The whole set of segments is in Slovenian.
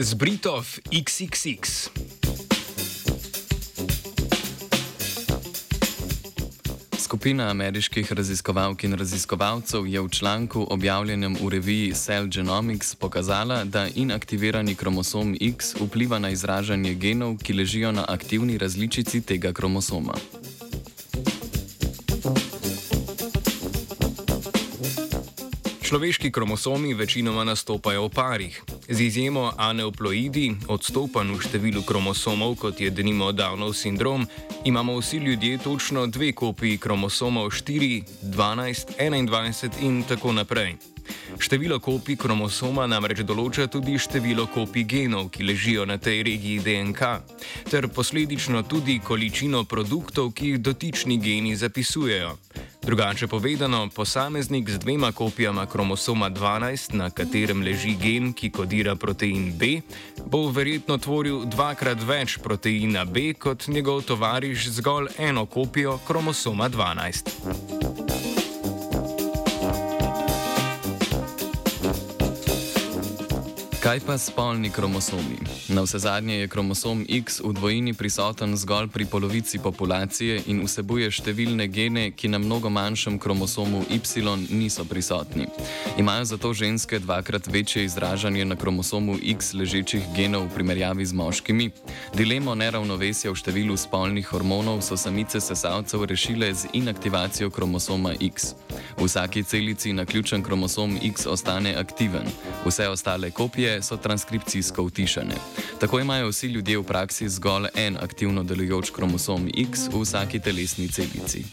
z Britov XXX. Skupina ameriških raziskovalk in raziskovalcev je v članku objavljenem v reviji Cell Genomics pokazala, da inaktivirani kromosom X vpliva na izražanje genov, ki ležijo na aktivni različici tega kromosoma. Človeški kromosomi večinoma nastopajo v parih. Z izjemo aneuploidi, odstopanj v številu kromosomov, kot je denimo Downov sindrom, imamo vsi ljudje točno dve kopiji kromosomov 4, 12, 21 in tako naprej. Število kopij kromosoma namreč določa tudi število kopij genov, ki ležijo na tej regiji DNK, ter posledično tudi količino produktov, ki jih dotični geni zapisujejo. Drugače povedano, posameznik z dvema kopijama kromosoma 12, na katerem leži gen, ki kodira protein B, bo verjetno tvoril dvakrat več proteina B kot njegov tovariš z zgolj eno kopijo kromosoma 12. Kaj pa spolni kromosomi? Na vse zadnje je kromosom X v dvojini prisoten zgolj pri polovici populacije in vsebuje številne gene, ki na mnogo manjšem kromosomu Y niso prisotni. Imajo zato ženske dvakrat večje izražanje na kromosomu X ležečih genov v primerjavi z moškimi. Dilemo neravnovesja v številu spolnih hormonov so samice sesalcev rešile z inaktivacijo kromosoma X. V vsaki celici na ključen kromosom X ostane aktiven, vse ostale kopije so transkripcijsko utišene. Tako imajo vsi ljudje v praksi zgolj en aktivno delujoč kromosom X v vsaki telesni celici.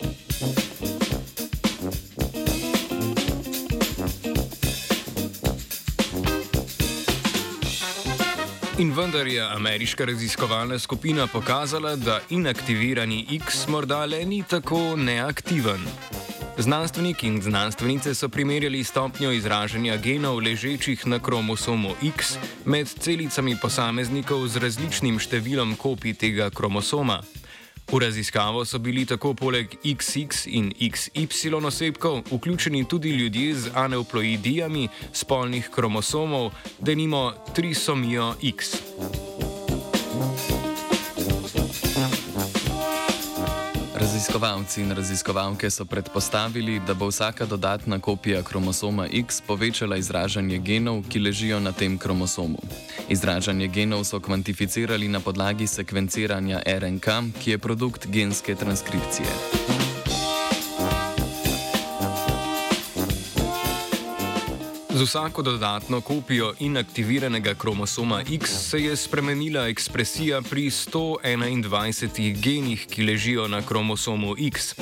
In vendar je ameriška raziskovalna skupina pokazala, da inaktivirani X morda le ni tako neaktiven. Znanstveniki in znanstvenice so primerjali stopnjo izražanja genov ležečih na kromosomu X med celicami posameznikov z različnim številom kopij tega kromosoma. V raziskavo so bili tako poleg XX in XY osebkov vključeni tudi ljudje z aneuploidijami spolnih kromosomov, denimo trisomijo X. Raziskovalci in raziskovalke so predpostavili, da bo vsaka dodatna kopija kromosoma X povečala izražanje genov, ki ležijo na tem kromosomu. Izražanje genov so kvantificirali na podlagi sekvenciranja RNK, ki je produkt genske transkripcije. Z vsako dodatno kopijo inaktiviranega kromosoma X se je spremenila ekspresija pri 121 genih, ki ležijo na kromosomu X.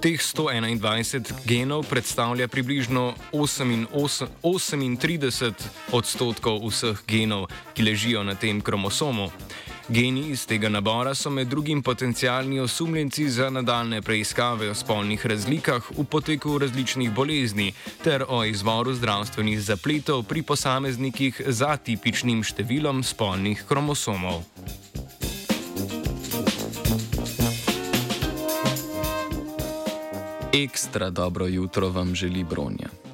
Teh 121 genov predstavlja približno 38 odstotkov vseh genov, ki ležijo na tem kromosomu. Geni iz tega nabora so med drugim potencijalni osumljenci za nadaljne preiskave o spolnih razlikah v poteku različnih bolezni ter o izvoru zdravstvenih zapletov pri posameznikih z atipičnim številom spolnih kromosomov. Ekstra dobro jutro vam želi Bronja.